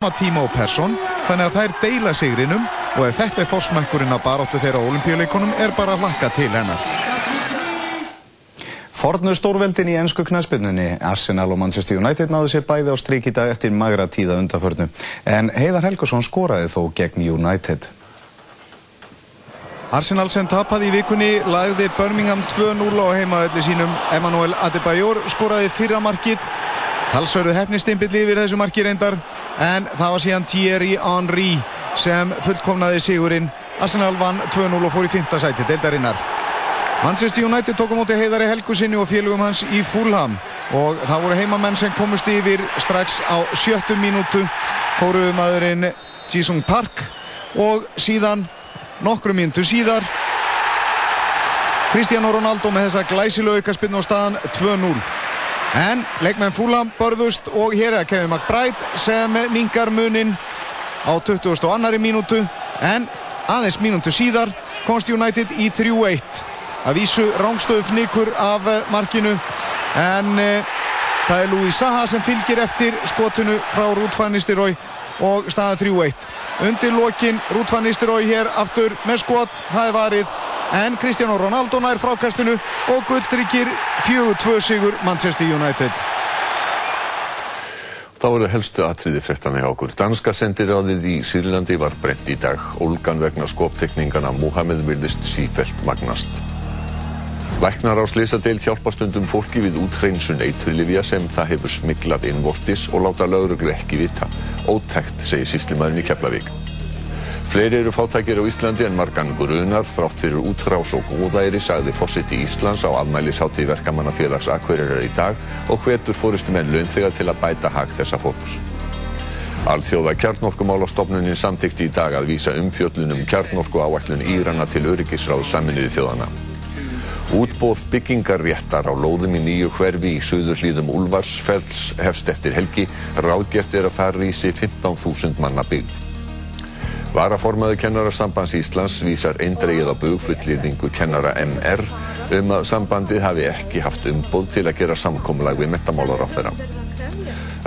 tíma og Persson þannig að þær deila sigrinum og ef þetta er fórsmækkurinn að baróttu þeirra olimpíuleikonum er bara að hlakka til hennar. Fornu stórveldin í ennsku knæspinnunni, Arsenal og Manchester United náðu sér bæði á strík í dag eftir magra tíða undaförnu. En Heiðar Helgusson skoraði þó gegn United. Arsenal sem tapaði í vikunni lagði Birmingham 2-0 á heimaölli sínum. Emmanuel Adebayor skoraði fyrra markið. Talsverðu hefnistimbilli yfir þessu marki reyndar en það var síðan Thierry Henry sem fullkomnaði sigurinn. Arsenal vann 2-0 og fór í 5. sæti deildarinnar. Manchester United tók á móti heiðari Helgusinni og félugum hans í Fulham og það voru heimamenn sem komust yfir strax á sjöttu mínútu kóruðumadurinn Jisung Park og síðan nokkru mínútu síðar Cristiano Ronaldo með þessa glæsilegu aukarspinn á staðan 2-0 en leikmenn Fulham börðust og hér er Kevin McBride sem mingar munin á 22. mínútu. En aðeins mínútu síðar komst United í 3-1 að vísu rángstöðu fnikur af markinu. En e, það er Louis Saha sem fylgir eftir skotinu frá Nistelrooy og staða 3-1 undir lokin Nistelrooy hér aftur með skot, það er varið en Cristiano Ronaldo nær frákastinu og gulltryggir 4-2 sigur Manchester United Þá eru helstu atriði fréttana hjá okkur. Danska sendiráðið í Sýrlandi var brent í dag. Olgan vegna skoptekningana Mohamed virðist sífelt magnast. Læknar á slisadeild hjálpa stundum fólki við úthreinsun eiturlifja sem það hefur smiklað innvortis og láta lauruglu ekki vita. Ótækt, segir síslimæðin í Keflavík. Fleiri eru fátækir á Íslandi en margan grunar þrátt fyrir útrás og góðæri sagði fósitt í Íslands á afmælishátti verkamannafélags Akureyrar í dag og hvetur fóristu menn launþegar til að bæta hag þessa fólks. Alþjóða kjarnorkumálastofnunin samþykti í dag að vísa umfjöllunum kjarnorku áætlun Írana til öryggisráð saminuði þjóðana. Útbóð byggingarréttar á lóðum í nýju hverfi í suður hlýðum Úlfarsfells hefst eftir helgi. Ráðgert er að það rísi 15.000 manna byggð. Varaformaður kennarasambands Íslands vísar eindregið á bugfullýringu kennara MR um að sambandið hafi ekki haft umboð til að gera samkomlag við metamálar á þeirra.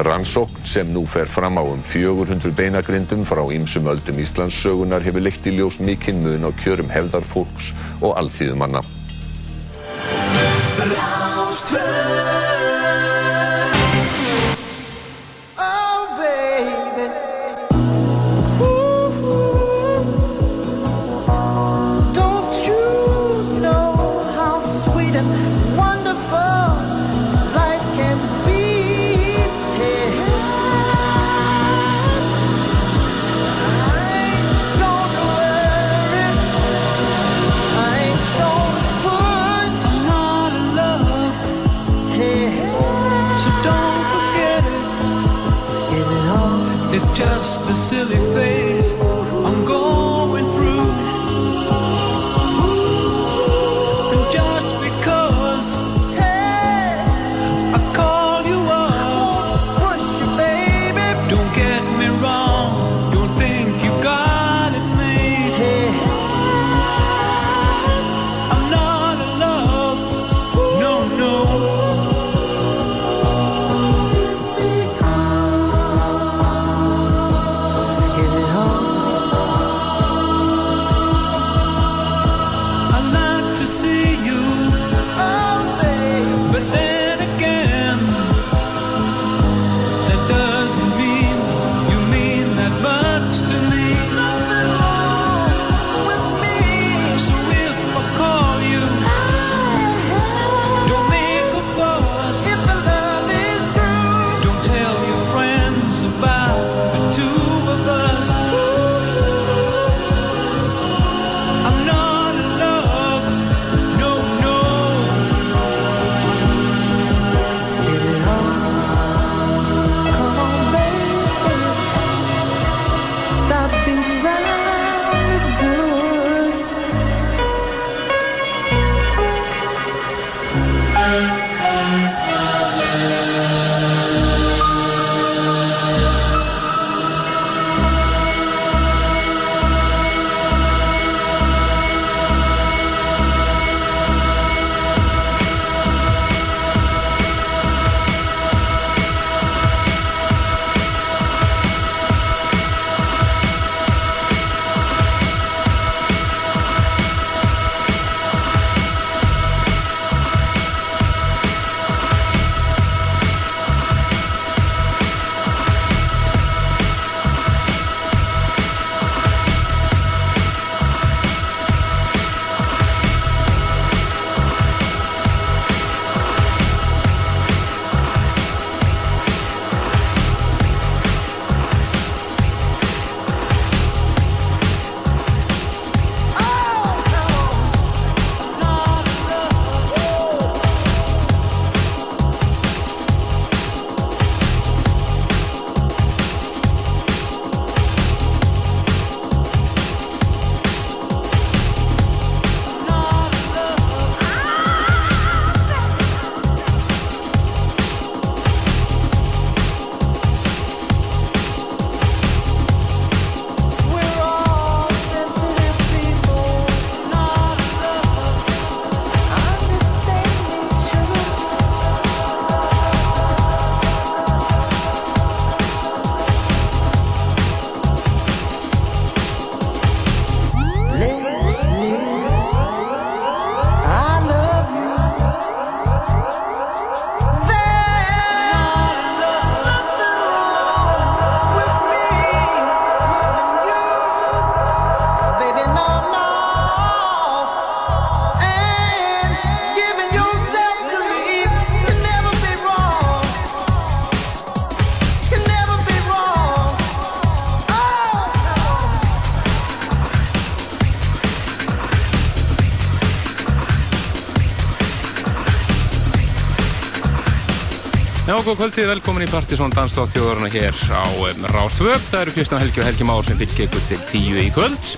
Rannsókn sem nú fer fram á um 400 beinagrindum frá ýmsum öldum Íslands sögunar hefur leitt í ljós mikinn mun á kjörum hefðarfólks og alþýðumanna. Góð kvöldi, velkomin í Partisón Danstáð þjóðurna hér á um, Rástvöp. Það eru Kristján Helgi og Helgi Már sem fylgir ykkur til tíu í kvöld.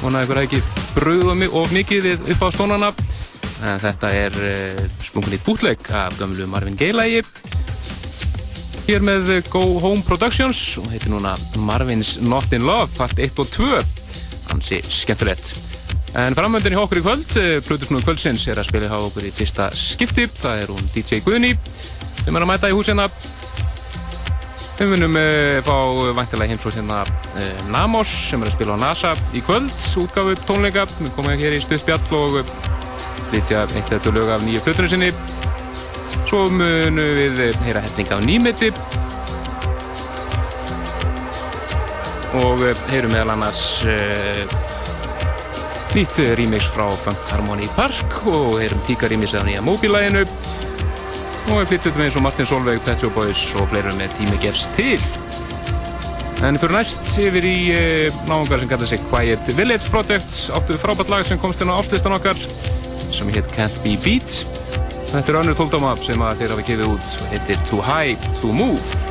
Vona ykkur ekki bröðum of mikið upp á stónana. En þetta er uh, sprungun í bútleik af gamlu Marvin Gaye-lægi. Hér með Go Home Productions og heitir núna Marvin's Not In Love, part 1 og 2. Hansi skemmtilegt. En framöndin í okkur í kvöld, Plutusnúðu kvöldsins er að spila hjá okkur í fyrsta skipti. Það er hún DJ Guðni sem er að mæta í húsina við munum uh, fá vantilega heimsótt hérna uh, Namos sem er að spila á NASA í kvöld. Útgafu tónleika, við komum hér í stuðspjall og litja eitt tvö lög af nýju flutunum sinni. Svo munum við heyra hefning af nýmeti. Og heyrum meðal annars nýtt remix frá Funk Harmony Park og heyrum tíka remix af nýja móbilæginu og við flyttum eins og Martin Solveig, Pet Shop Boys og fleirum með tími gefst til. En fyrir næst yfir í eh, náðungar sem kallar sig Quiet Village Project, áttu frábært lag sem komst inn á áslistan okkar sem heit Can't Be Beat. Þetta er önnur tóldóma sem þeir hafa gefið út og heitir Too High To Move.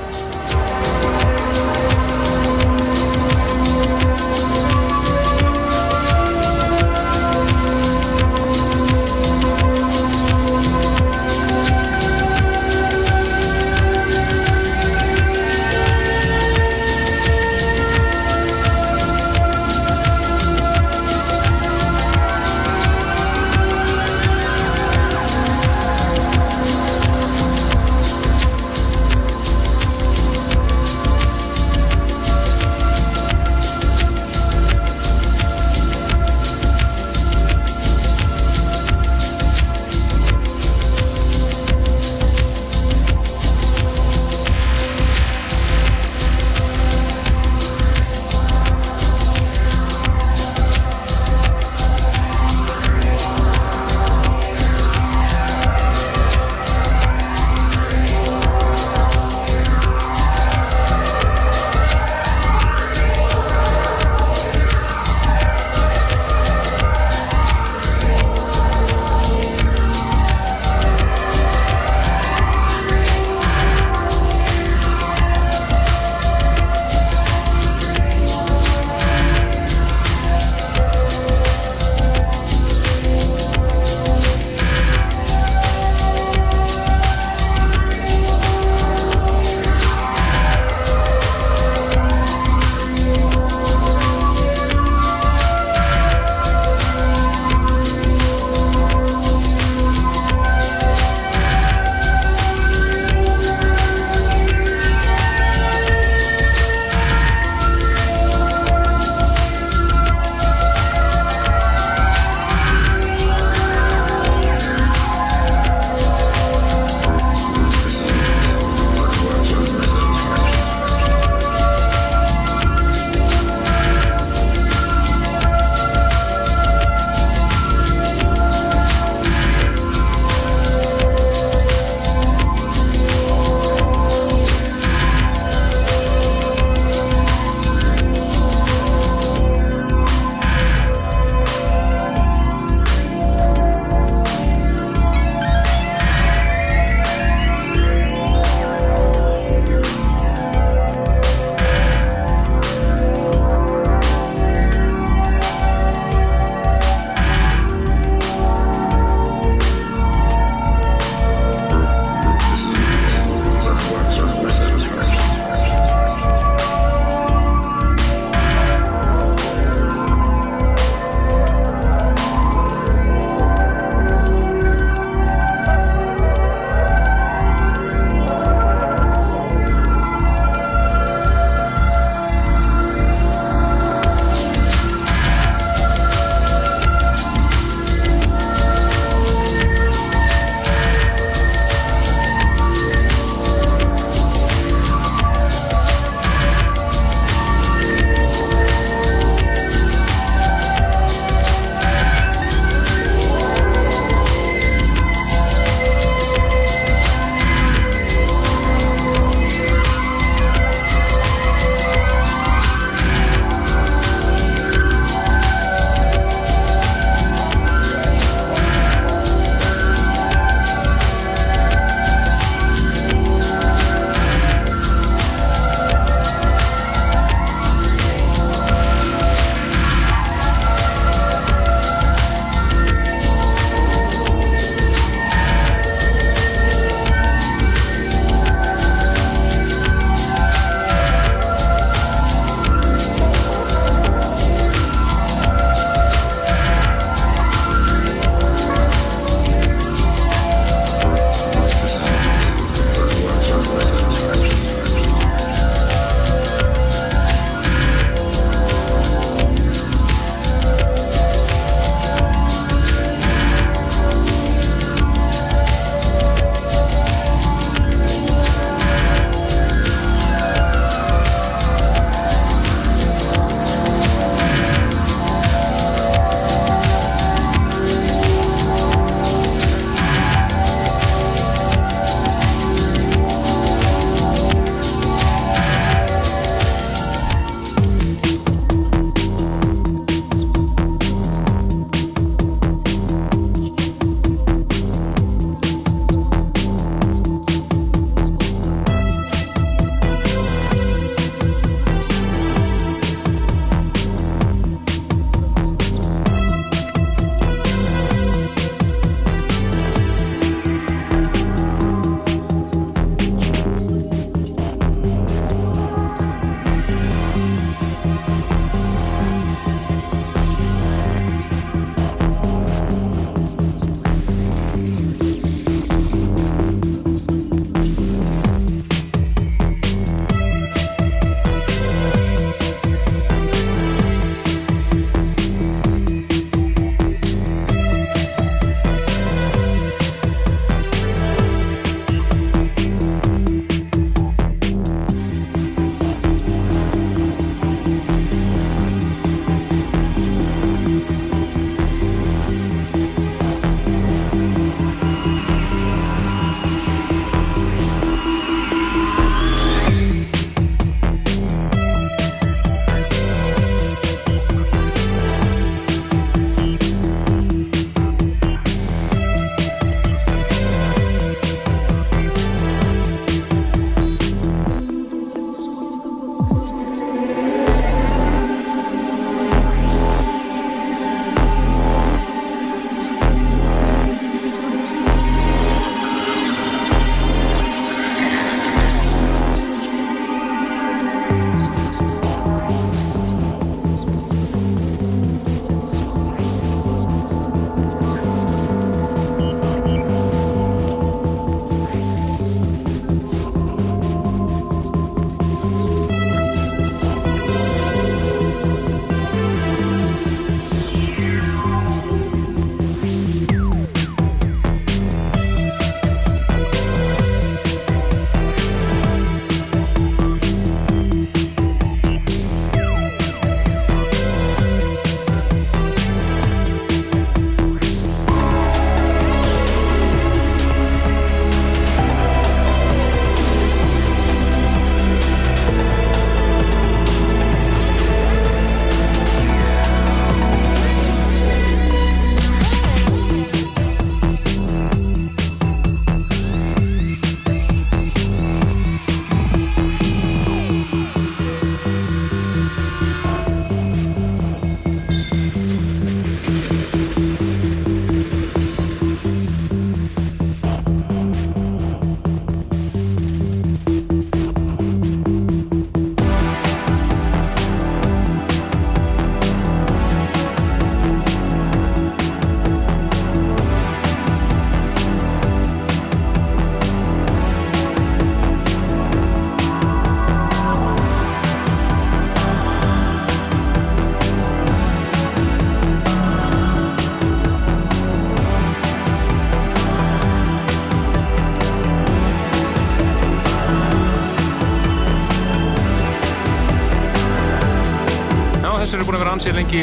Vera ansið lengi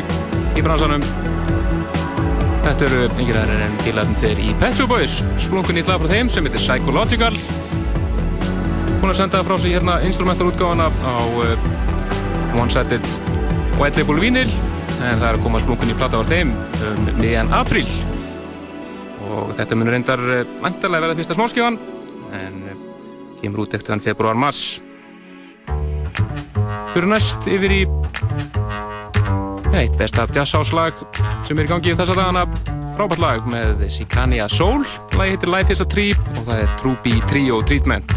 í bransanum. Þetta eru yngir aðeins en tveir í Pet Shop Boys, splungun í lag frá þeim sem heitir Psychological. Búin að senda frá sig hérna instrumental útgáfana á uh, one-sided white label vinyl, en það er að koma splungun í platta á þeim um miðjan apríl. Og þetta munur reyndar uh, vantarlega verða fyrsta smáskjóðan, en uh, kemur út eftir þann februar-mars. Fyrir næst yfir í eitt besta jazzháslag sem er í gangi þessa dagana. Frábært lag með Sikania Soul. Lagi heitir Life is a Tree og það er True B Trio Treatment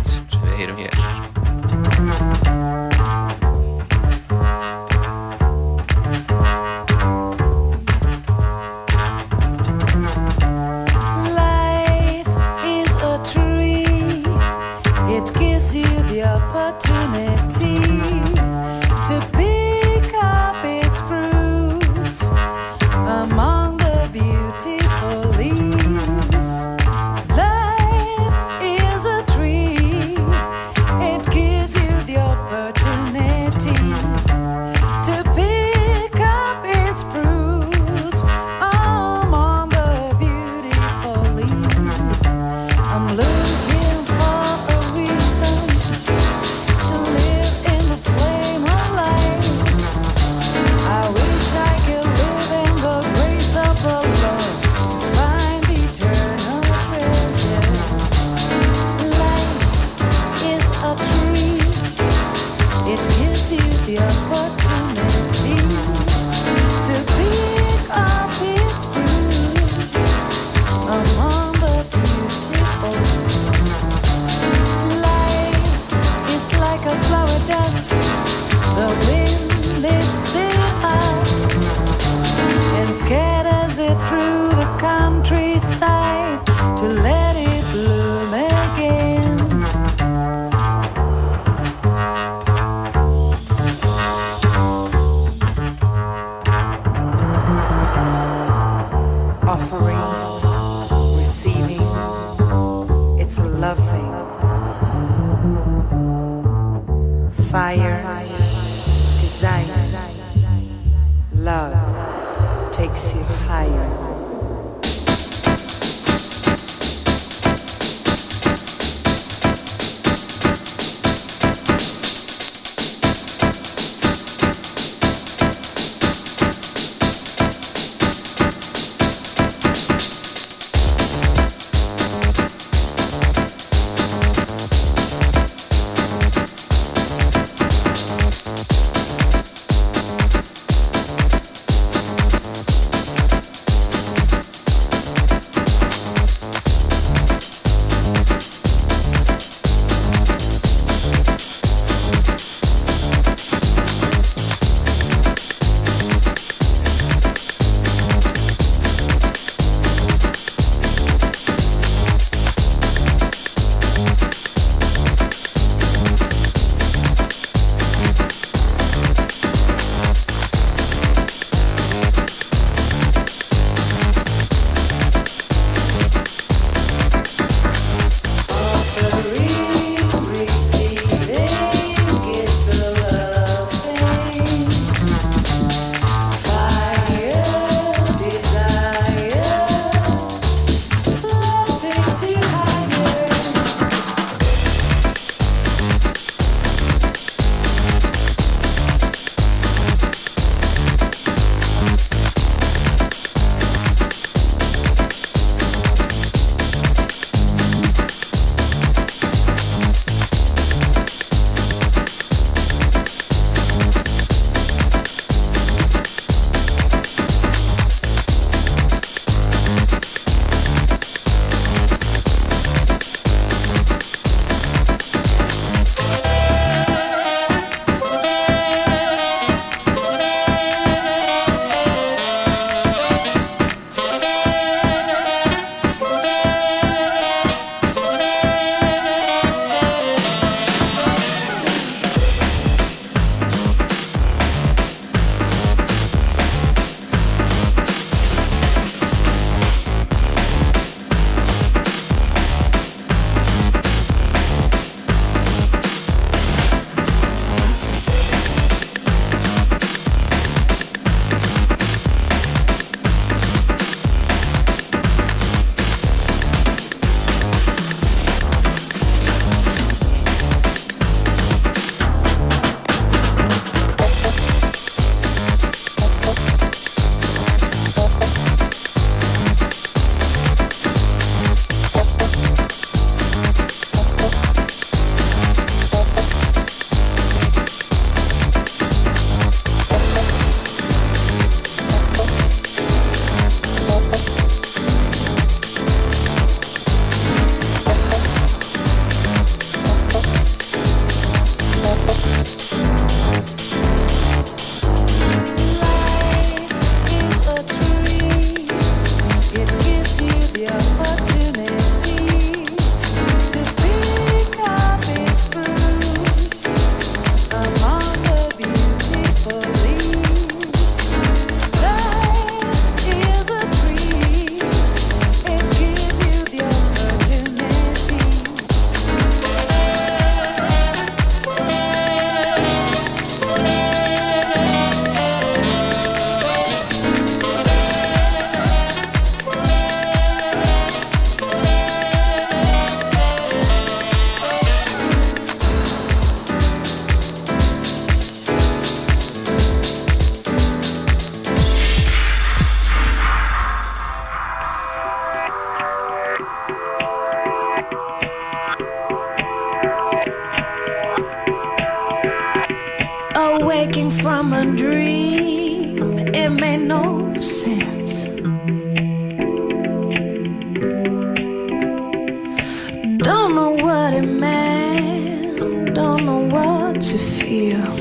don't know what to feel.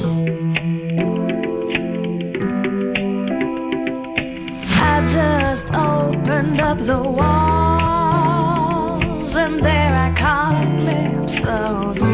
I just opened up the walls, and there I caught a glimpse of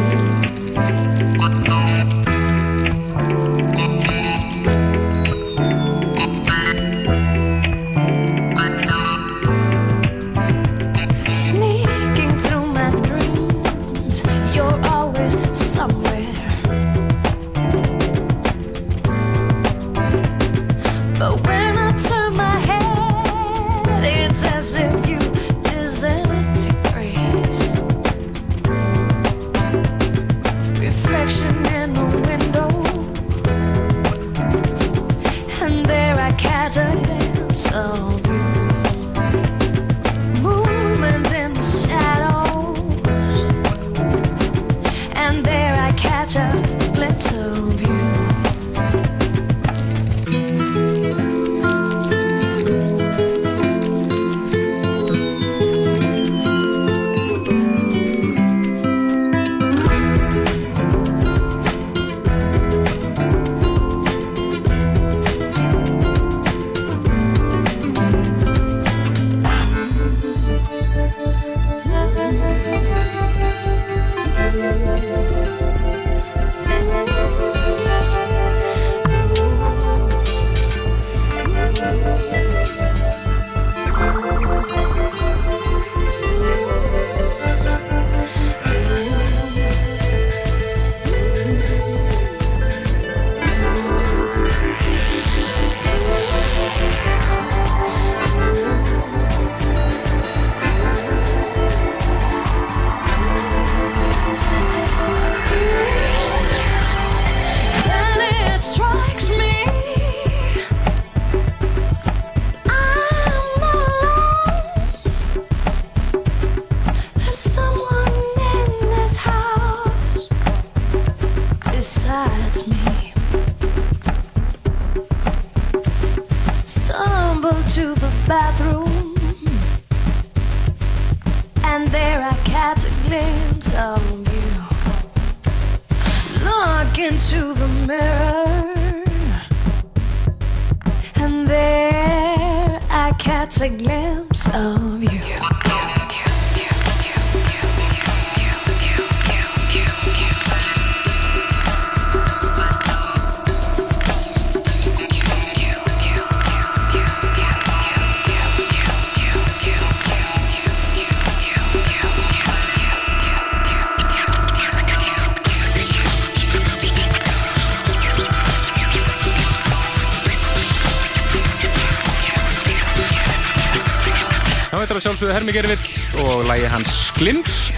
Hermi Gervill og lægi hans Glimps.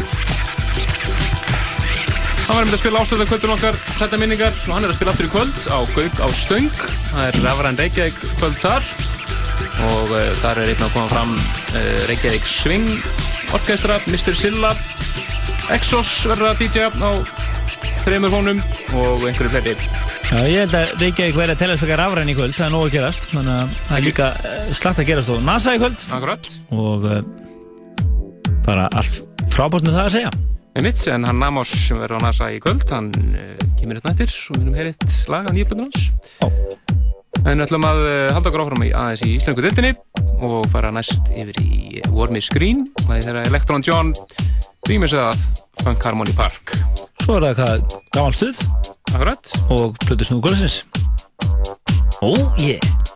Hann var einmitt að spila ástöða kvöldun okkar, sætta minningar og hann er að spila aftur í kvöld á Gauk á Stöng. Það er Rafræn Reykjavík kvöld þar og uh, þar er einn að koma fram uh, Reykjavík Swing Orkestra, Mr. Silla, Exos verður að DJ á þreymur fónum og einhverju fleiri. Já, ég held að Reykjavík verði að telja fyrir rafræn í kvöld, það er nóg að gerast, þannig að það er líka eh, slagt að gerast á NASA í kvöld Akkurat. og uh, bara allt frábært með það að segja. Einmitt, en hann Namos sem verður á NASA í kvöld, hann uh, kemur hérna eftir og við erum heyritt lag á nýjöflöndun hans. En við ætlum að uh, halda okkur áfram í aðeins í Íslengu dildinni og fara næst yfir í Warmy Screen, það er þeirra Electron John rýmis að Funk Harmony Park. Svo er það hvað gaman stuð Akkurat. og plötu kvöldsins. Ó, yeah!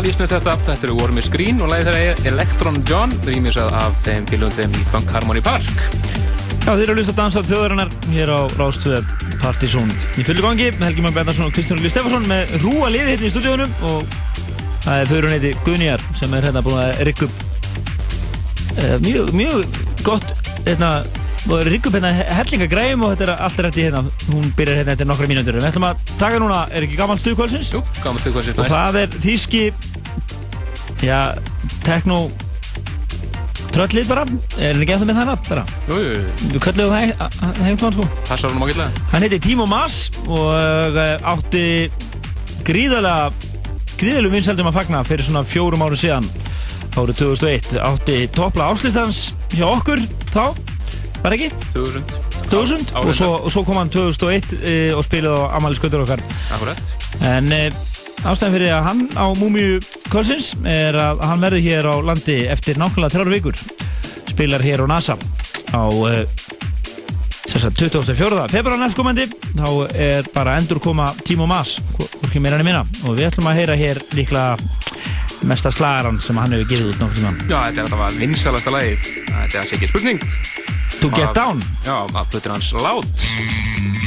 Alísnir þetta Þetta eru War Miss Green og lagið þeirra er Electron John rýmisað af þeim félugum þeim í Funk Harmony Park. Já, þeir eru að hlusta á Danstátt þjóðarinnar hér á Rástvö Partizón. Í fullu gangi Helgi Már Bendarsson og Kristján Rúli Stefansson með rúa liði hérna í stúdíunum og það er þau neiti Gunjar sem er hérna búin að rikka upp uh, mjög, mjög gott hérna og rikka upp hérna hellinga græum og þetta er allt rætti hérna hún byrjar hérna eftir nokkra mínútur við ætlum að taka núna, er ekki gaman stuðkvöldsins? Jú, gaman stuðkvöldsins og það er þýski já, tekno tröllið bara, er ekki eftir með það bara? Jú, jú, jú. Við kölluðum það hefðum hann sko. Passar hann ágætlega. Hann heiti Timo Maas og eh, átti gríðalega, gríðalega vinsaldum að fagna fyrir svona fjórum árum síðan, árið 2001. Átti toppla áslistans hjá okkur þá, var ekki? 2000. 2000 og svo, og svo kom hann 2001 e, og spilaði á Amalí Skautur okkar. Akkurat. En e, ástæðan fyrir að hann á Múmiu Kvölsins er að hann verður hér á landi eftir nákvæmlega þrjáru vikur. Spilar hér á NASA á e, þess að 24. februar næstkomandi þá er bara endur koma Timo Maas, hvorki meira enn minna og við ætlum að heyra hér líklega mesta slagaran sem hann hefur gefið út. Já, þetta er þetta var vinsalasta lagið. Þetta er ekki spurning. To Get Down? Já, að plötur hans Lát.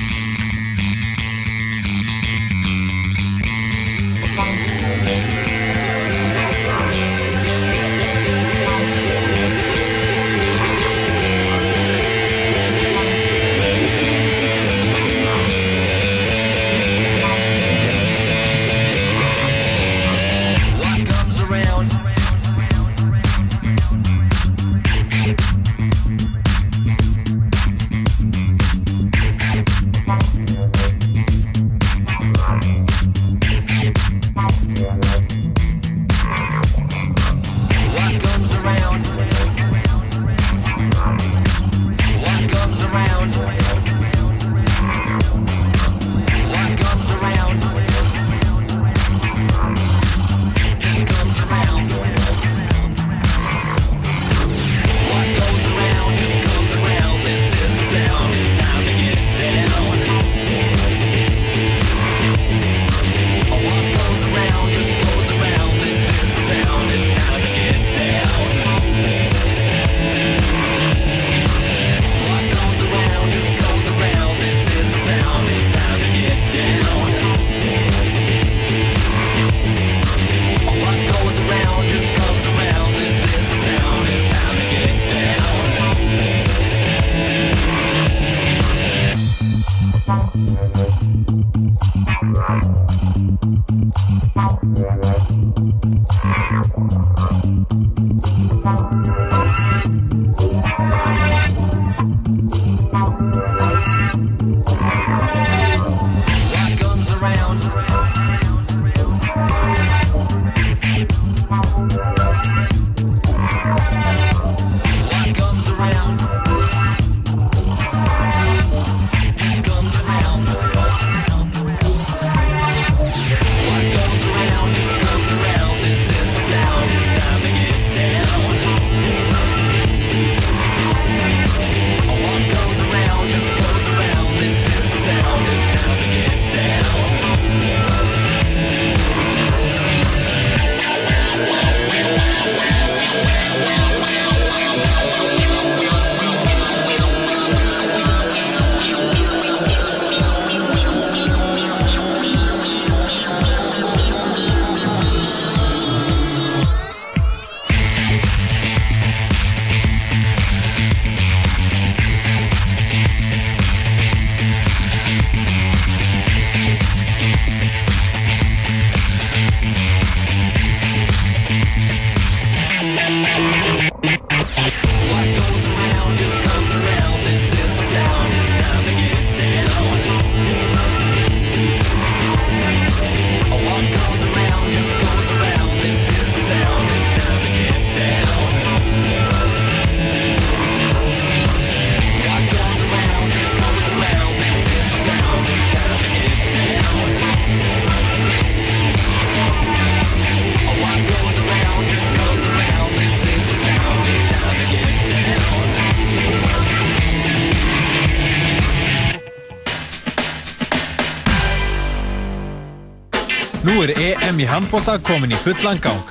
Handbólta komin í fullan gang.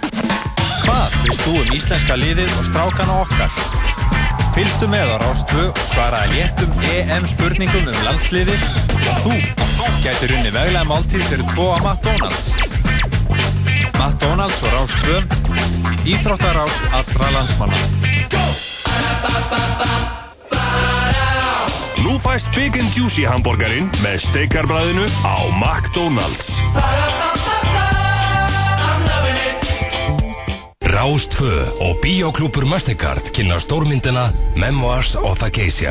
Hvað veist þú um íslenska liðið og strákana okkar? Fylgstu með á Rástvö og svaraði léttum EM spurningum um landsliðið og þú gætir unni veglega máltíð fyrir tvo að McDonalds. McDonalds og Rástvö, Íþróttarás allra landsmanna. Nú fæst Big and Juicy hambúrgarinn með steikarbræðinu á McDonalds. Rástfö og Bíóklúpur Mastercard kynna stórmyndina Memoirs of a Geisha.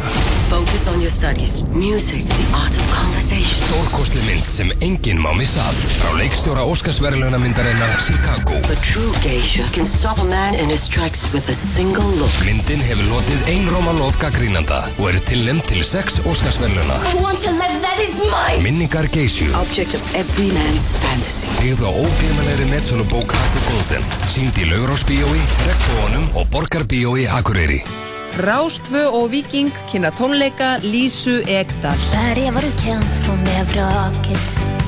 Focus on your studies. Music, the art of conversation. Stórkostli mynd sem enginn má missa af. Frá leikstjóra Óskarsverðluna myndarinnar Chicago. A true geisha can stop a man in his tracks with a single look. Myndin hefur lotið einróma lót gaggrínanda og er tilnæmt til sex Óskarsverðluna. I want a life that is mine. Minningar Geishu. Object of every man's fantasy. Byggð á ógleymanlegri metsölubók Arthur Golden. Sýnd í Laugrársbíói, Regnbóanum og Borgarbíói Akureyri. Rástvö og Viking kynna tónleika Lísu Egdal.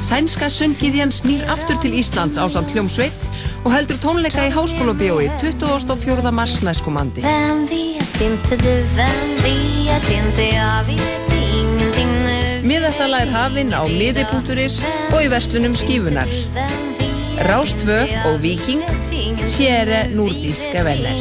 Sænska söngiðjan snýr aftur til Íslands á samt hljómsveit og heldur tónleika í Háskólabíói 24. mars næstkomandi. Miðasala er hafinn á miði.is og í verslunum skífunar. Rástvö og Viking sér núrdíska venner.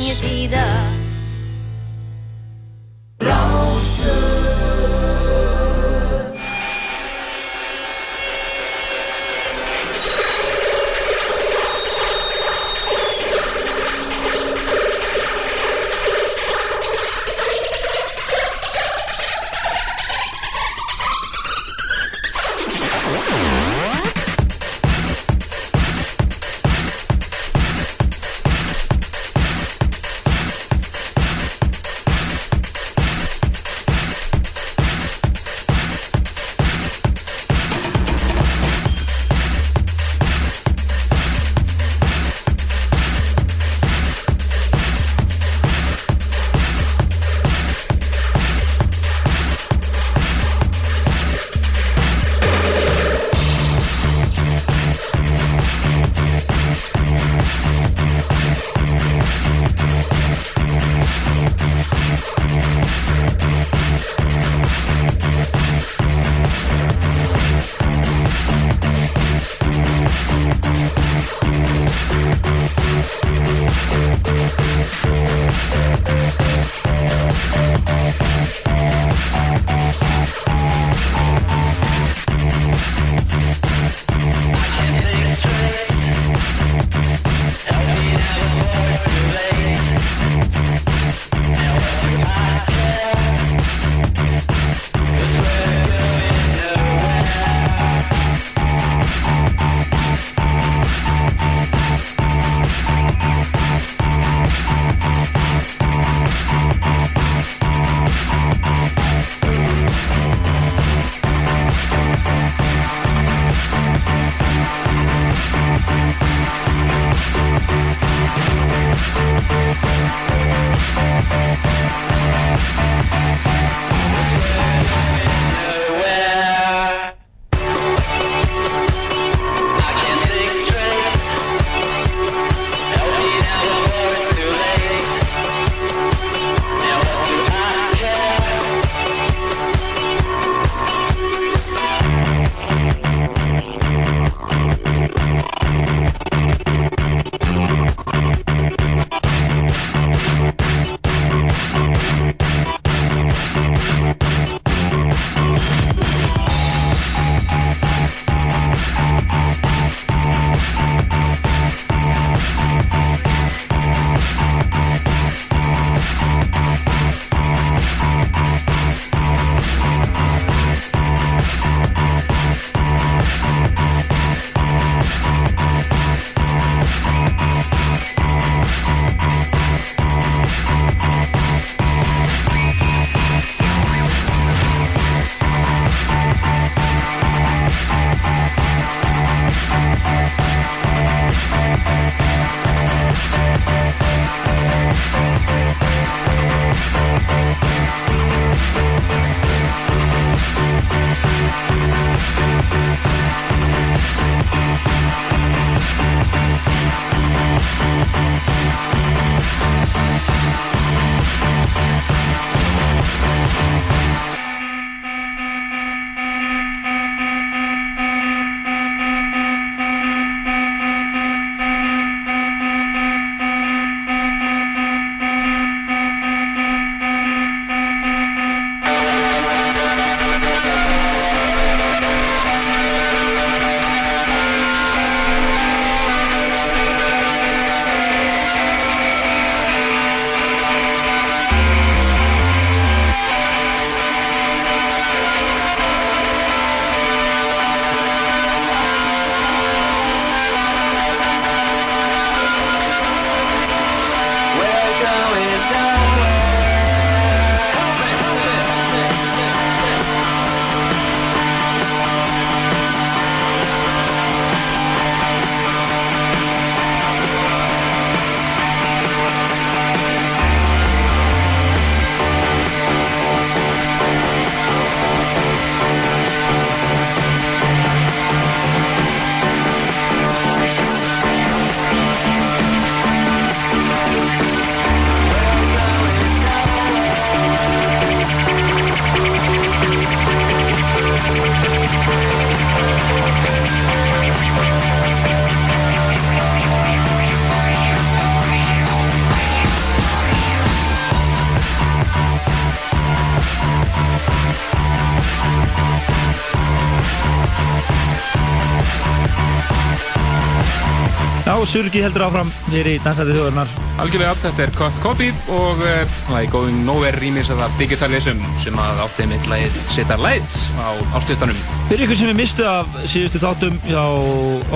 Surgi heldur áfram hér í Dansæti þjóðurnar. Algjörlega, þetta er Cut Copy og uh, það er Going Nowhere rýmis að það Digitalism sem að átti mitt lagið Seta Lights á ástlistanum. Fyrir ykkur sem við mistu af síðustu þáttum hjá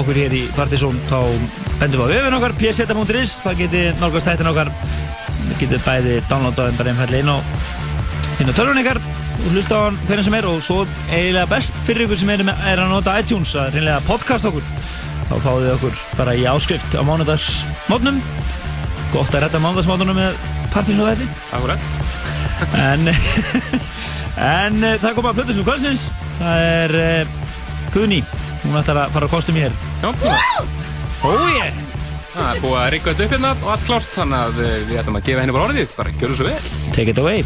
okkur hér í Partizón, þá bendum við á öfun okkar, pseta.is, það geti nálgast þættin okkar. Við getum bæði downloadaðum bara einfallega inn á, inn á tölvun ykkar og hlusta á hann hvernig sem er og svo eiginlega best fyrir ykkur sem er, með, er að nota iTunes að reynlega podcast okkur. Þá fáið þið okkur bara í áskrift á mánudagsmótnum. Gott að redda mánudagsmótnum með Partizón þætti. Akkurat. En, en eh, það kom að plötu sem kvöldsins Það er uh, Guðni Hún ætlar að fara á kostum hér Já, Ó ég Það er búið að rigga þetta upp hérna og allt klárt þannig að uh, við ætlum að gefa henni bara orðið, bara gjöru svo vel. Take it away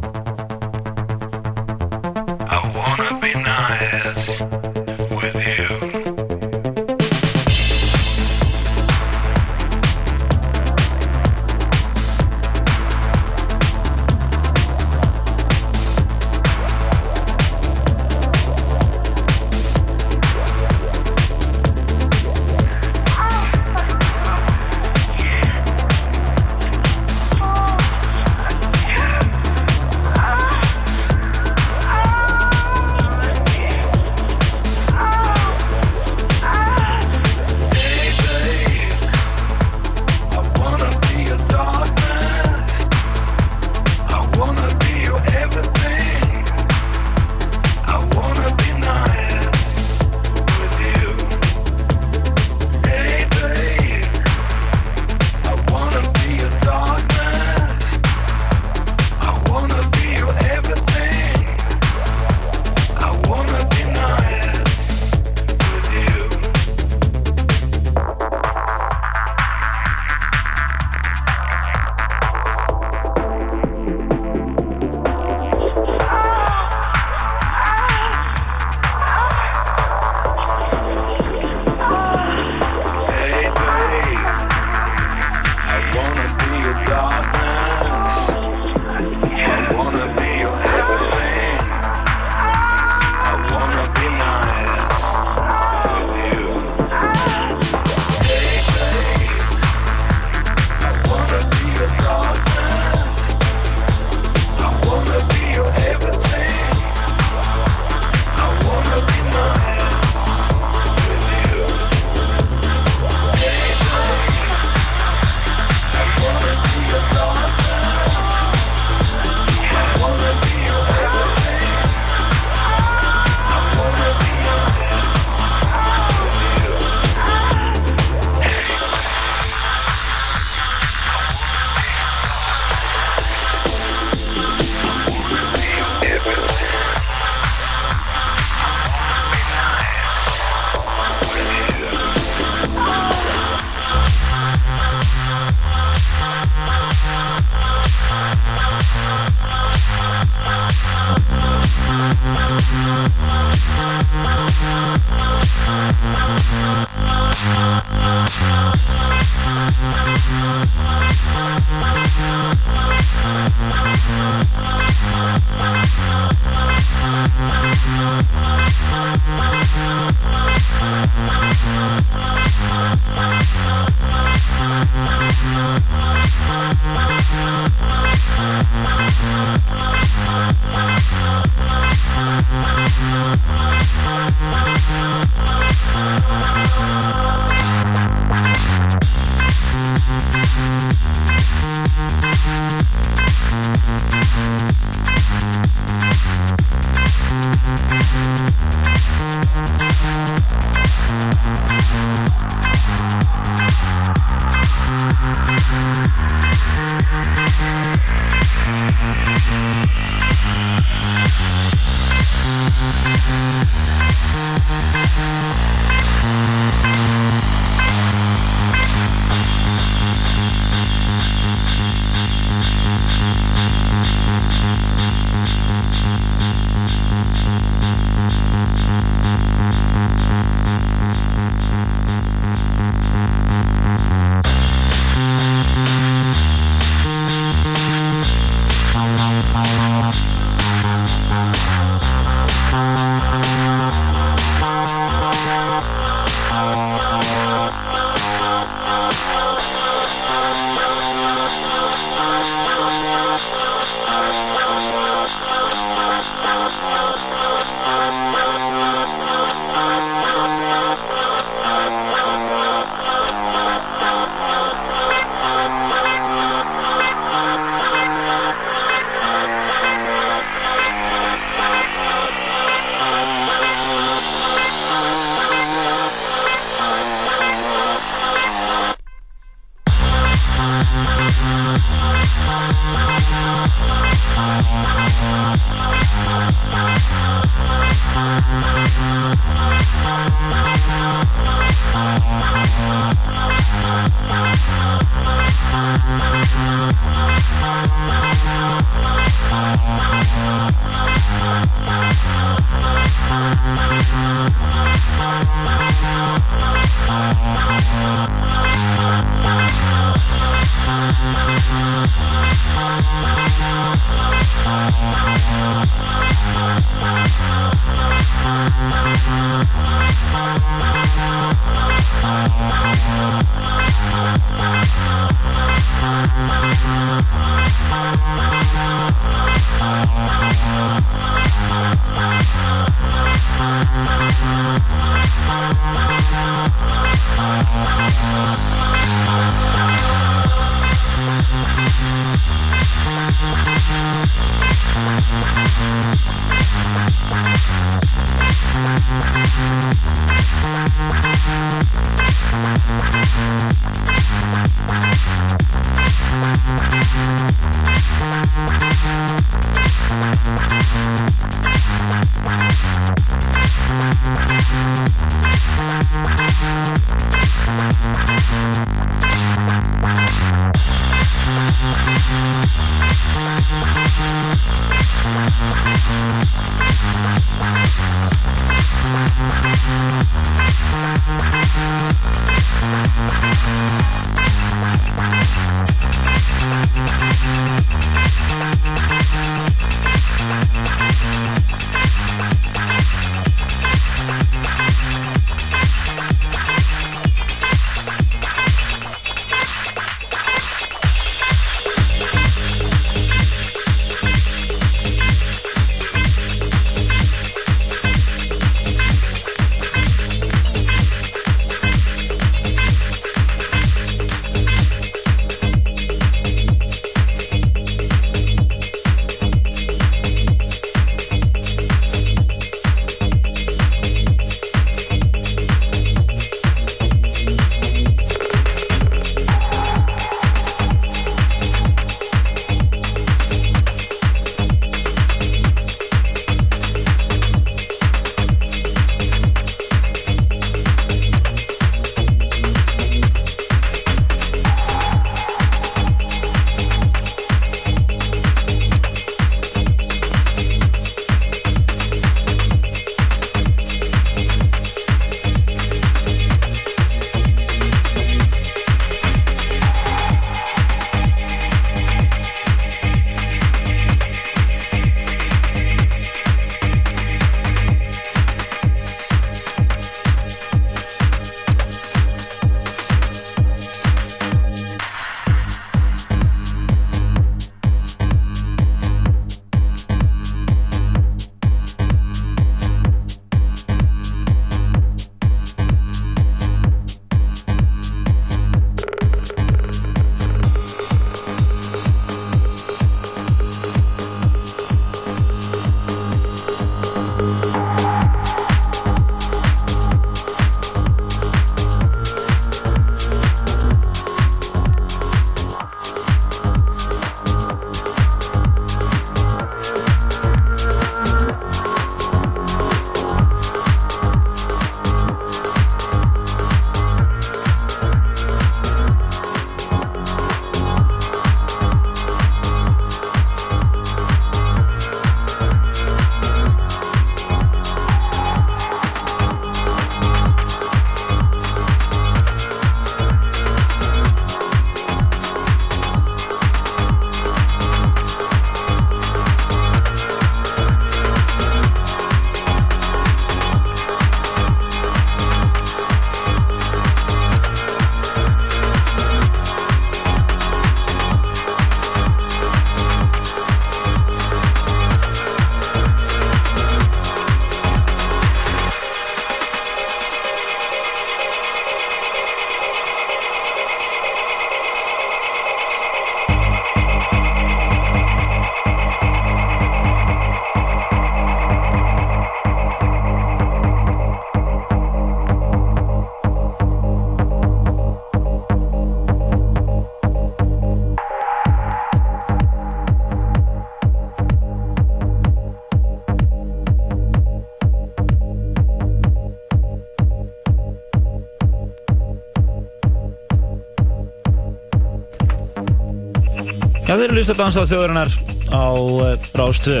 þeir eru list að dansa á þjóðurinnar á uh, Rástvö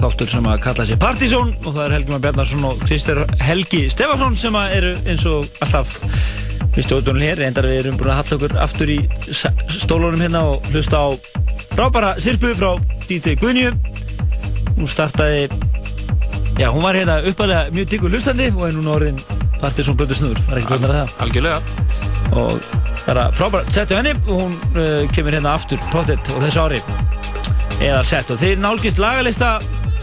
þáttur sem að kalla sér Partizón og það er Helgi Már Bjarnarsson og Kristur Helgi Stefansson sem að eru eins og alltaf við stjórnum hér, reyndar við erum búin að halla okkur aftur í stólunum hérna og hlusta á frábæra sirpu frá DJ Guðnju hún startaði já, hún var hérna uppalega mjög diggur hlustandi og er núna orðin Partizón blödu snúður, var ekki blöndar það? Algjörlega. Og er að frábært. Setja henni. Og hún uh, kemur hérna aftur pottet og þessu ári. Eða sett. Og þeir nálgist lagalista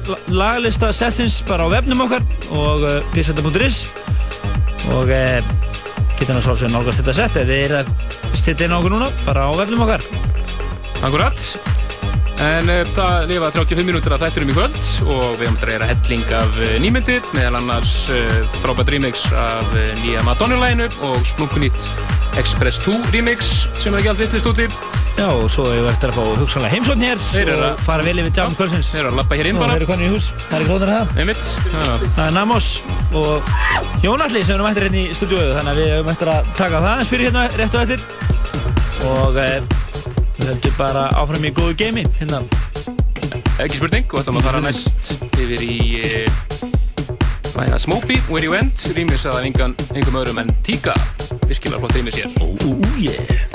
la- lagalista sessins bara á vefnum okkar og uh, pseta.is og uh, geta hann að svolítið nálgast þetta sett eða þið er að stilla inn á okkur núna bara á vefnum okkar. Akkurat. En uh, það lifa 35 mínútur að þætturum í kvöld og við höfum að reyra helling af uh, nýmyndir meðal annars uh, frábært remix af nýja Madonna-læginu og splunkunýtt Express 2 remix sem er ekki allt vittlist úti. Já og svo hefur við eftir að fá hugsanlega heimsókn hér Þeir eru og að- fara vel yfir Jam Kvölsins Þeir eru að lappa hér inn bara. þeir eru konið í hús, það er klóðan það. Einmitt. Það er Namos og Jónalli sem erum eftir hérna í stúdíóðu þannig að við höfum eftir að taka það eins fyrir hérna rétt og eftir. Og e, við höldum bara áfram í góðu geimi hérna. Ekki spurning og ætlum að fara næst yfir í uh, Læna Smokey, Where You Went remix af engan, engum öðrum en Tíka virkilega flott remix hér Ooh yeah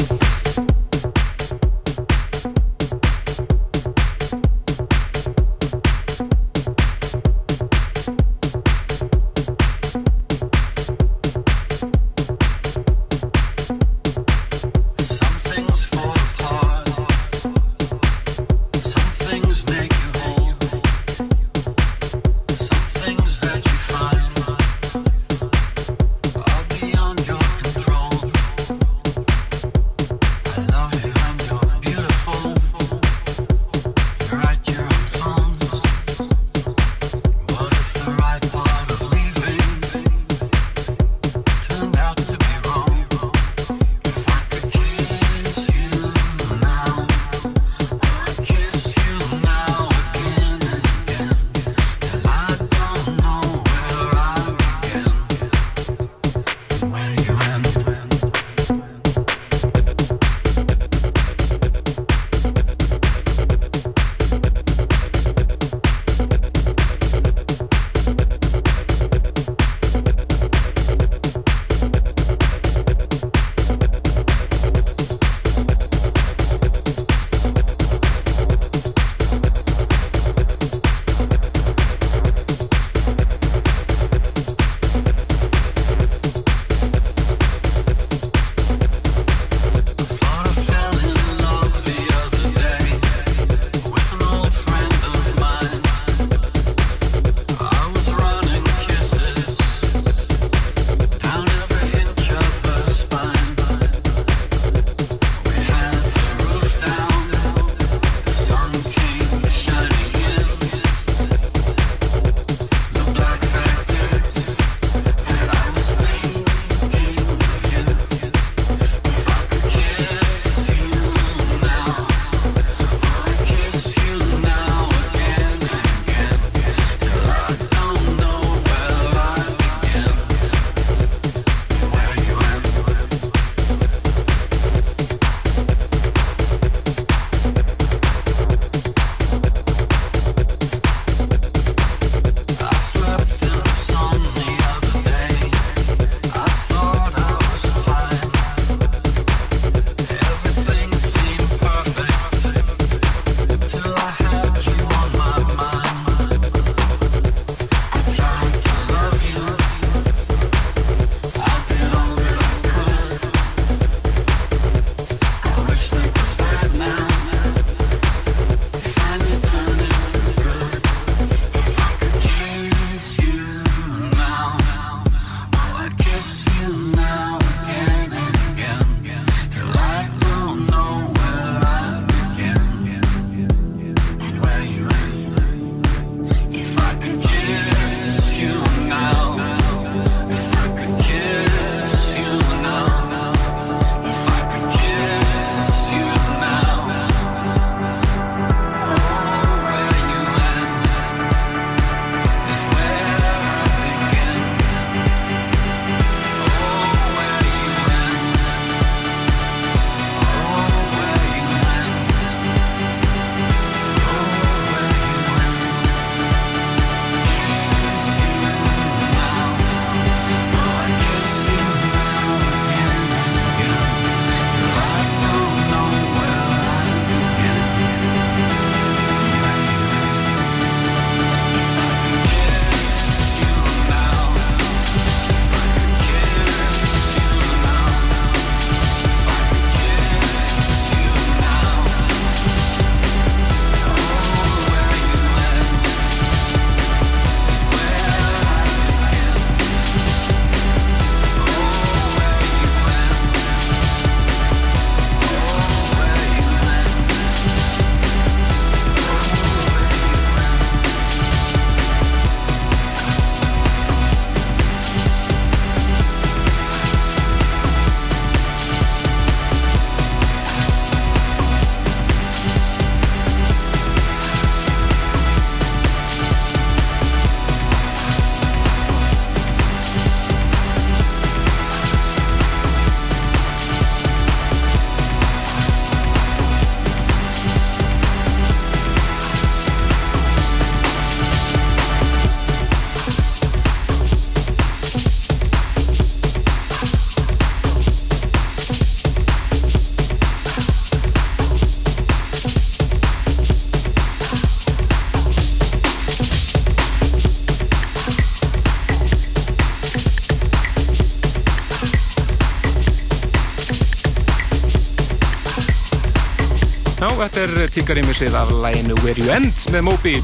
þetta er tíkarímisið af læginu Where You End með Moby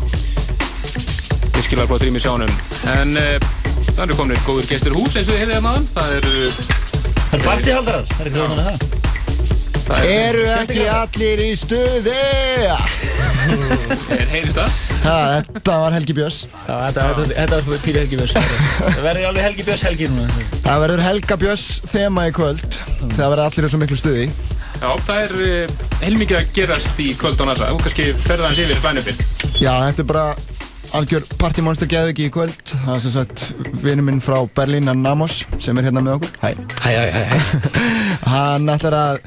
virkilega flott rými sjánum en uh, það eru komin góður gestur hús eins og þið hefðið að maður það eru Það er partíhaldarar, það er ekki þannig að það. Eru ekki allir í stuði? er heyrist það Ha, þetta var Helgi Björns. Já, þetta, þetta, þetta var svona píri Helgi Björns. Það verður alveg Helgi Björns helgi núna. Það verður Helga Björns þema í kvöld. Það verður allir í svo miklu stuði. Já, það er uh, heilmikið að gerast í kvöld á NASA og kannski ferða hans yfir bænumbill Já, þetta er bara algjör partymonster geðviki í kvöld. Það er sem sagt vinnu minn frá Berlín, hann Namos, sem er hérna með okkur. Hæ. Hæ, hæ, hæ, hæ. hann ætlar að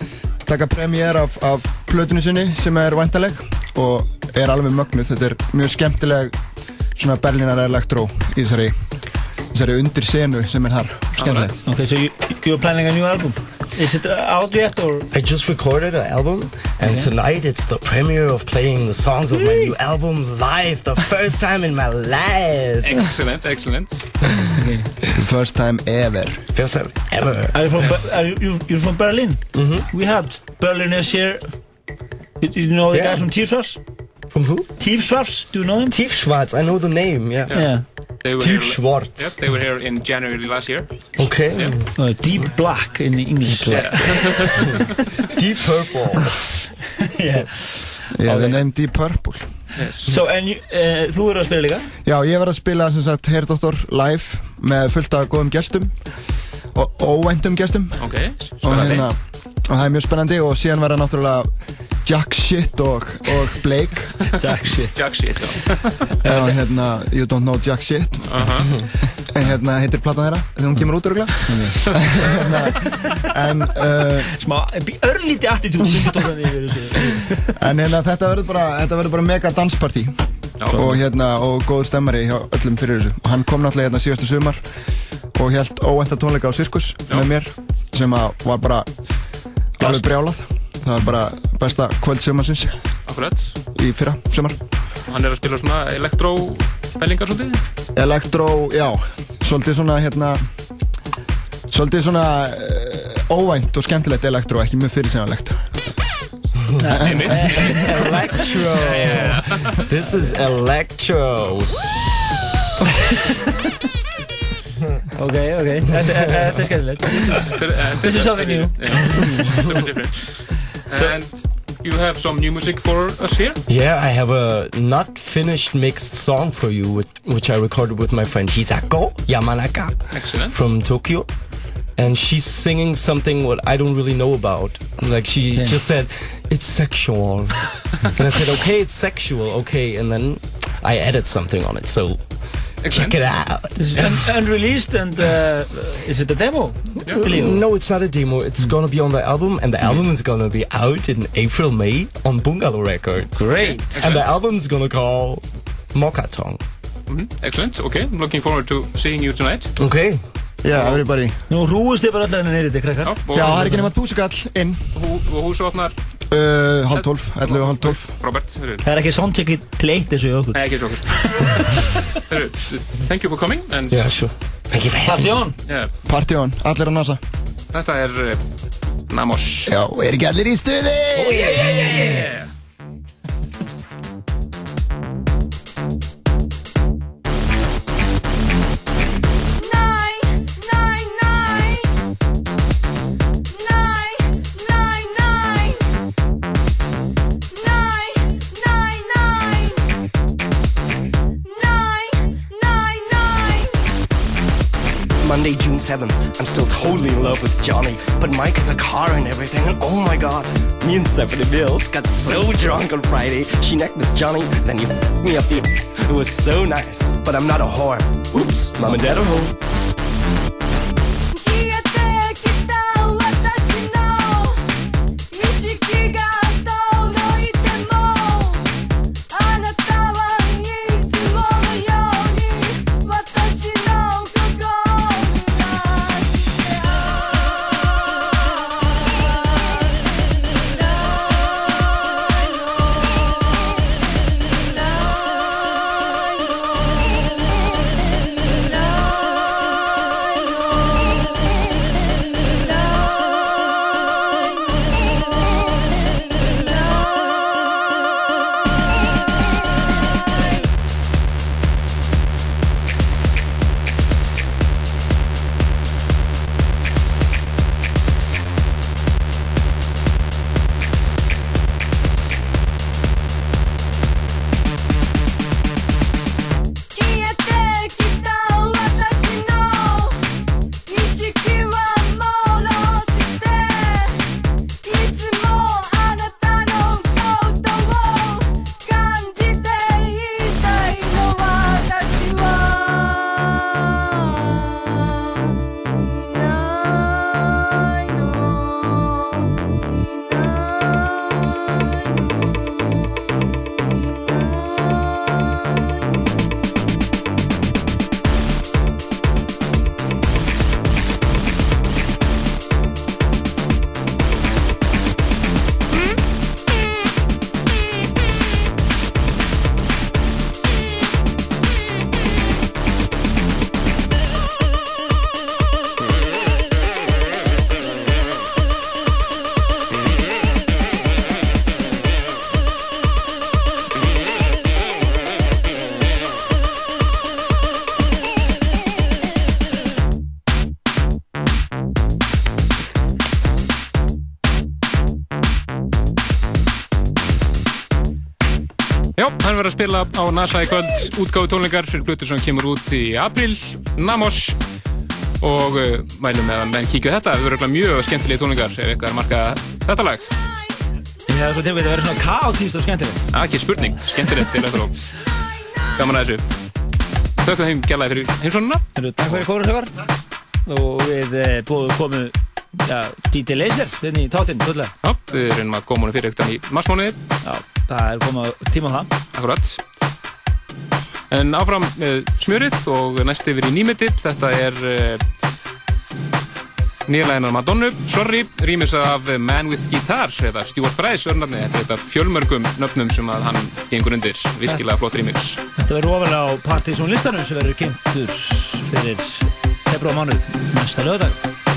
taka premjér af, af plötunni sinni sem er væntaleg og er alveg mögnuð. Þetta er mjög skemmtileg svona Berlínar elektró í þessari, þessari undir senu sem er þar. Skemmtileg. Okay, so you, you're planning a new album? Is it uh, out yet or? I just recorded an album, and Okay. tonight it's the premiere of playing the songs of my new album live, the first time in my life. Excellent, excellent First time ever. First time ever. Are you from? Are you, you- you're from Berlin? Mm-hmm. We have Berliners here. You, you know the Yeah. guys from Tiefschwarz? From who? Tiefschwarz, do you know them? Tiefschwarz, I know the name, yeah. Yeah. They were Tief here- Schwarz. Yep, they were here in January last year Okay. Uh, deep black in English. Deep Deep purple. yeah. Yeah, the name Deep Purple. So, en you, uh, þú eru að spila líka? Já, ég var að spila sem sagt Herdóttor live með fullt af góðum gestum og óvæntum gestum Ok, og, spennandi hérna, og það er mjög spennandi og síðan var það náttúrulega Jack Shit og, og Blake. Jack Shit. Jack Shit, já. Já, hérna, You Don't Know Jack Shit. Aha. En hérna heitir platan þeirra? Þegar hún kemur út örgulega En uh, Smá, örlíti attitúd En hérna þetta verður bara, þetta verður bara mega danspartí. Og hérna, og góð stemmari hjá öllum fyrir þessu. Og hann kom náttúrulega hérna síðasta sumar og held óvænta tónleika á Sirkus með mér sem að var bara alveg brjálað. Það var bara besta kvöld sumarsins Akkurat. í fyrra sumar. Og hann er að spila svona elektró-bellingar svolítið? Elektró, já, svolítið svona hérna svolítið svona uh, óvænt og skemmtilegt elektró, ekki mjög fyrirsynalegt Electro. This is electro. Ok, ok, þetta þetta er skemmtilegt This is- This is something new Something different And you have some new music for us here Yeah, I have a not finished mixed song for you, with, which I recorded with my friend Hisako Yamanaka Excellent from Tokyo. And she's singing something what I don't really know about. Like she Okay. just said, it's sexual. and I said, okay, it's sexual, okay. And then I added something on it, so check it out. This is un unreleased and uh, is it a demo? It. No, it's not a demo. It's gonna be on the album, and the album is gonna be out in April, May on Bungalow Records. Great. And the album's gonna call Mokatong. Mhm, Excellent, okay, I'm looking forward to seeing you tonight Okay. Yeah, everybody Nú rúist þið bara allir henni neyri þetta, krakkar og- Já, það er ekki nema þúsund kall inn Hú, og húsu opnar uh, Halv tólf, 11 og halv tólf Frábært heyrðu. Það er ekki soundcheck til eitt þessu í okkur Nei, ekki svo Heyrðu, Thank you for coming and Yeah, sure. Thank you for Party on yeah, Party on, allir á NASA Þetta er uh, Namos Já, er ekki allir í stuði? Oh, yeah, yeah, yeah, yeah. Monday, June 7th. I'm still totally in love with Johnny. But Mike has a car and everything, and oh my god, me and Stephanie Mills got so drunk on Friday. She necked Miss Johnny, then you f***ed me up the. It was so nice, but I'm not a whore. Oops, mom and dad are home. Hann verður að spila á NASA í kvöld. Útgáfu tónleikar fyrir blötu sem kemur út í april, Namos og uh, mælum með að menn kíkja þetta, það verður mjög skemmtilegi tónleikar ef eitthvað er markað þetta lag. Ég hef svo til að vera svona kaotíst og skemmtilegt. Það er ekki spurning, skemmtilegt til þetta og gaman að þessu. Þökkum þeim gælaði fyrir heimsónuna Takk fyrir kórusökar og við eh, búum komu ja, DJ Laser hérna í fullega. Já, við reynum að koma fyrir yktan í marsmánuði. Já, það er komið tíma á það. Akkurat. En áfram með smjörið og næst yfir í nýmitip Þetta er uh, nýjalæginar Madonnu. Sorry, rýmis af Man with Guitar eða Stuart Bryce örnarni Þetta er fjölmörgum nöfnum sem að hann gengur undir. Virkilega flott rýmis. Þetta verður ofalega á Partizón listanum sem verður kynntur fyrir februar mánuð næsta lögdag.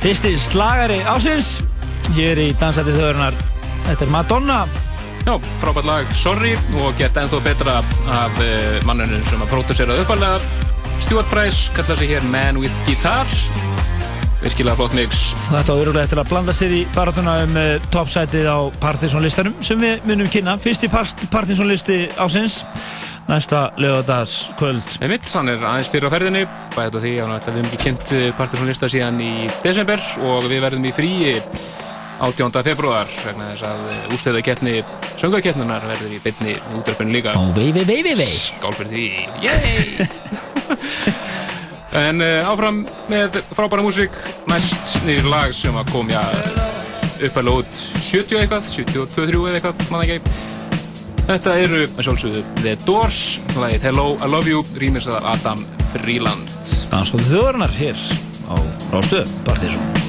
Fyrsti slagari ásins hér í Dansæti þjóðarinnar. Þetta er Madonna. Já, frábært lag Sorry og gert ennþá betra af uh, mannunum sem að próduseraði uppalega Stuart Price, kallar sig hér Man with Guitar virkilega flott mix Þetta á örulega eftir að blanda sér í baratuna um uh, toppsætið á Partisan listanum sem við munum kynna. Fyrsti Partisan listi ásins næsta lögadags kvöld. Einmitt, hann er aðeins fyrir á ferðinni á því að við hefum ekki kynnt Partisan lista síðan í desember og við verðum í fríi 18. februar vegna þess að ústöðu keppni söngakeppnunar verður í beinni útdarpun líka. Skál fyrir því, yey En uh, áfram með frábæra músík. Næst nýr lag sem að komja uppalega út 70 eitthvað, 72-3 eða eitthvað, mann ekki. Þetta eru, að sjálfsögðu, The Doors lagið Hello, I Love You, rýmisað Adam Freeland Danskóttu þjóðarinnar hér á Rástu Partisan.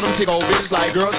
Tell them tick old bitches like girls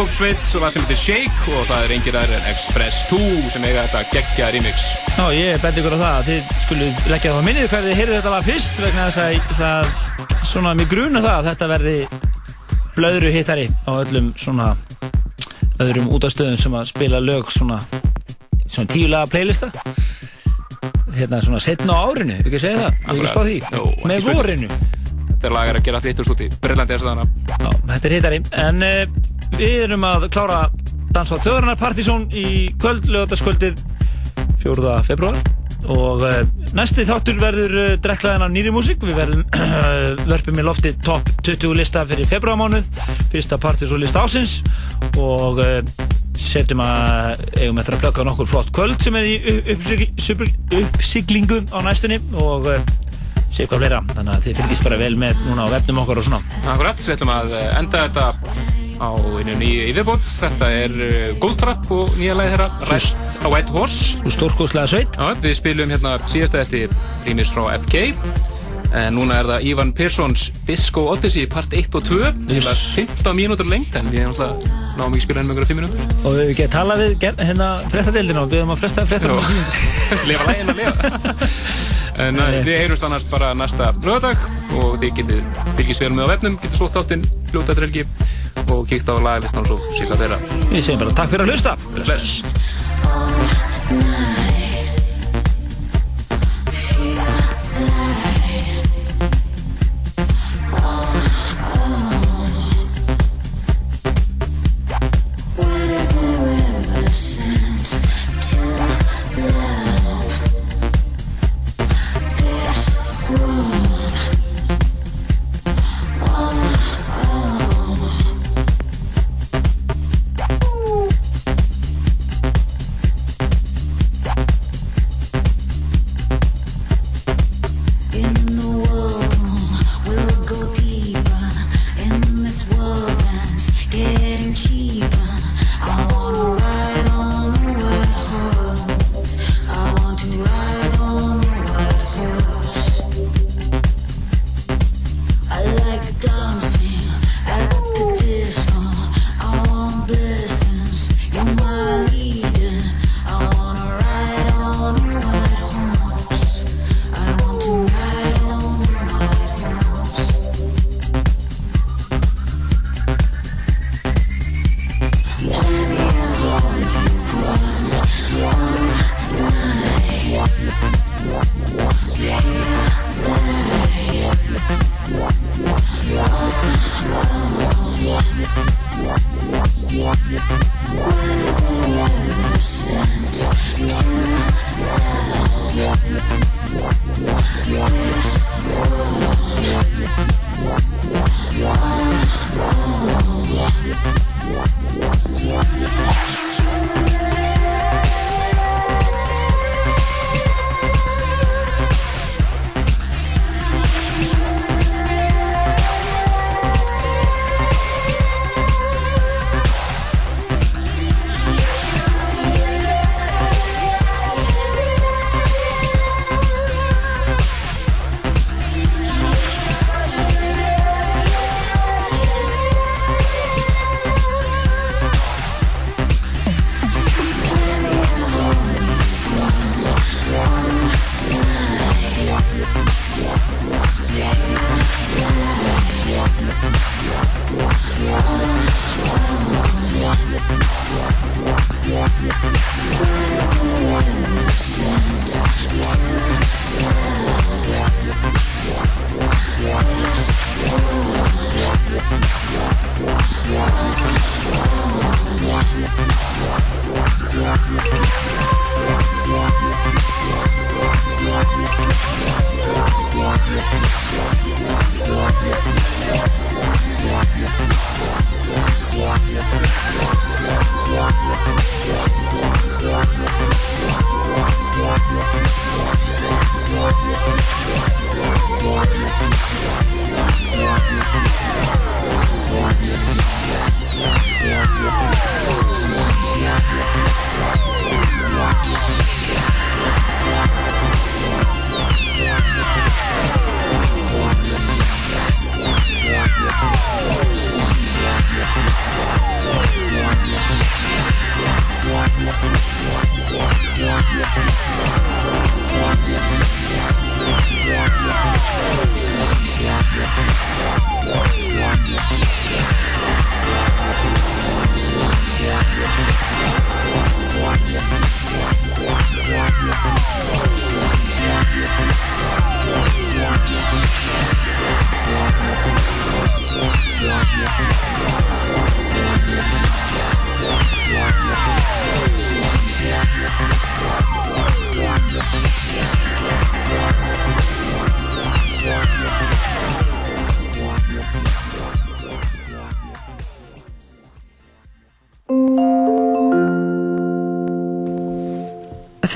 Bandarísk hip-hop sveit og það sem heitir Shake og það er engir aðrir en Express 2 sem eiga þetta geggja remix. Já, ég bendi ykkur á það að þið skulle leggja það á minnið hvað þið heyrðu þetta lag fyrst vegna þess að það, svona, mér gruna það að þetta verði blöðru hittari á öllum svona öðrum útastöðum sem að spila lög svona, svona tíu laga playlista. Hérna svona setna á árinu, ekki segja það, ég ekki spá því. Ekki með vorinu. Þetta er lag er að gera þittust út í brillandi þess að hana. Þetta er hittari. En uh, við erum að klára dansa á þjóðarinnar partysón í kvöld, lögataskvöldið 4. februar og uh, næsti þáttur verður uh, drekklaðan af nýri músík. Við verðum verpum í lofti top 20 lista fyrir februarmánuð fyrsta partysón lista ásins og uh, setjum að eigum eftir að plöka nokkur flott kvöld sem er í uppsig- uppsig- uppsiglingu á næstunni. Og uh, sé hvað fleira. Þannig að þið fylgist bara vel með núna á vefnum okkar og svona. Akkurat, við ætlum að uh, enda þetta á einu nýju yfirbót. Þetta er uh, Goldtrap og nýja lagi þeirra, Red a White Horse. Þú stórkoslega sveit. Já, við spilum hérna síðasta eftir rýmis frá FK. En núna er það Ivan Perssons Disco Odyssey part 1 og 2. Það er Yes. 15 mínútur lengt en við náum ekki að spila henni með 5 mínútur. og við getum talað við ger- hérna fréttadeildina og við höfum að fresta fréttum Lefa lægin að lifa. en uh, við heyrumst annars bara næsta lögadag og þið getið fylgist vel með á vefnum, getið svo þáttinn fljóta eftir helgi og kíkt á lagalistan og svo síka þeirra. Við segjum bara takk fyrir að hlusta Bless. This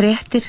Fréttir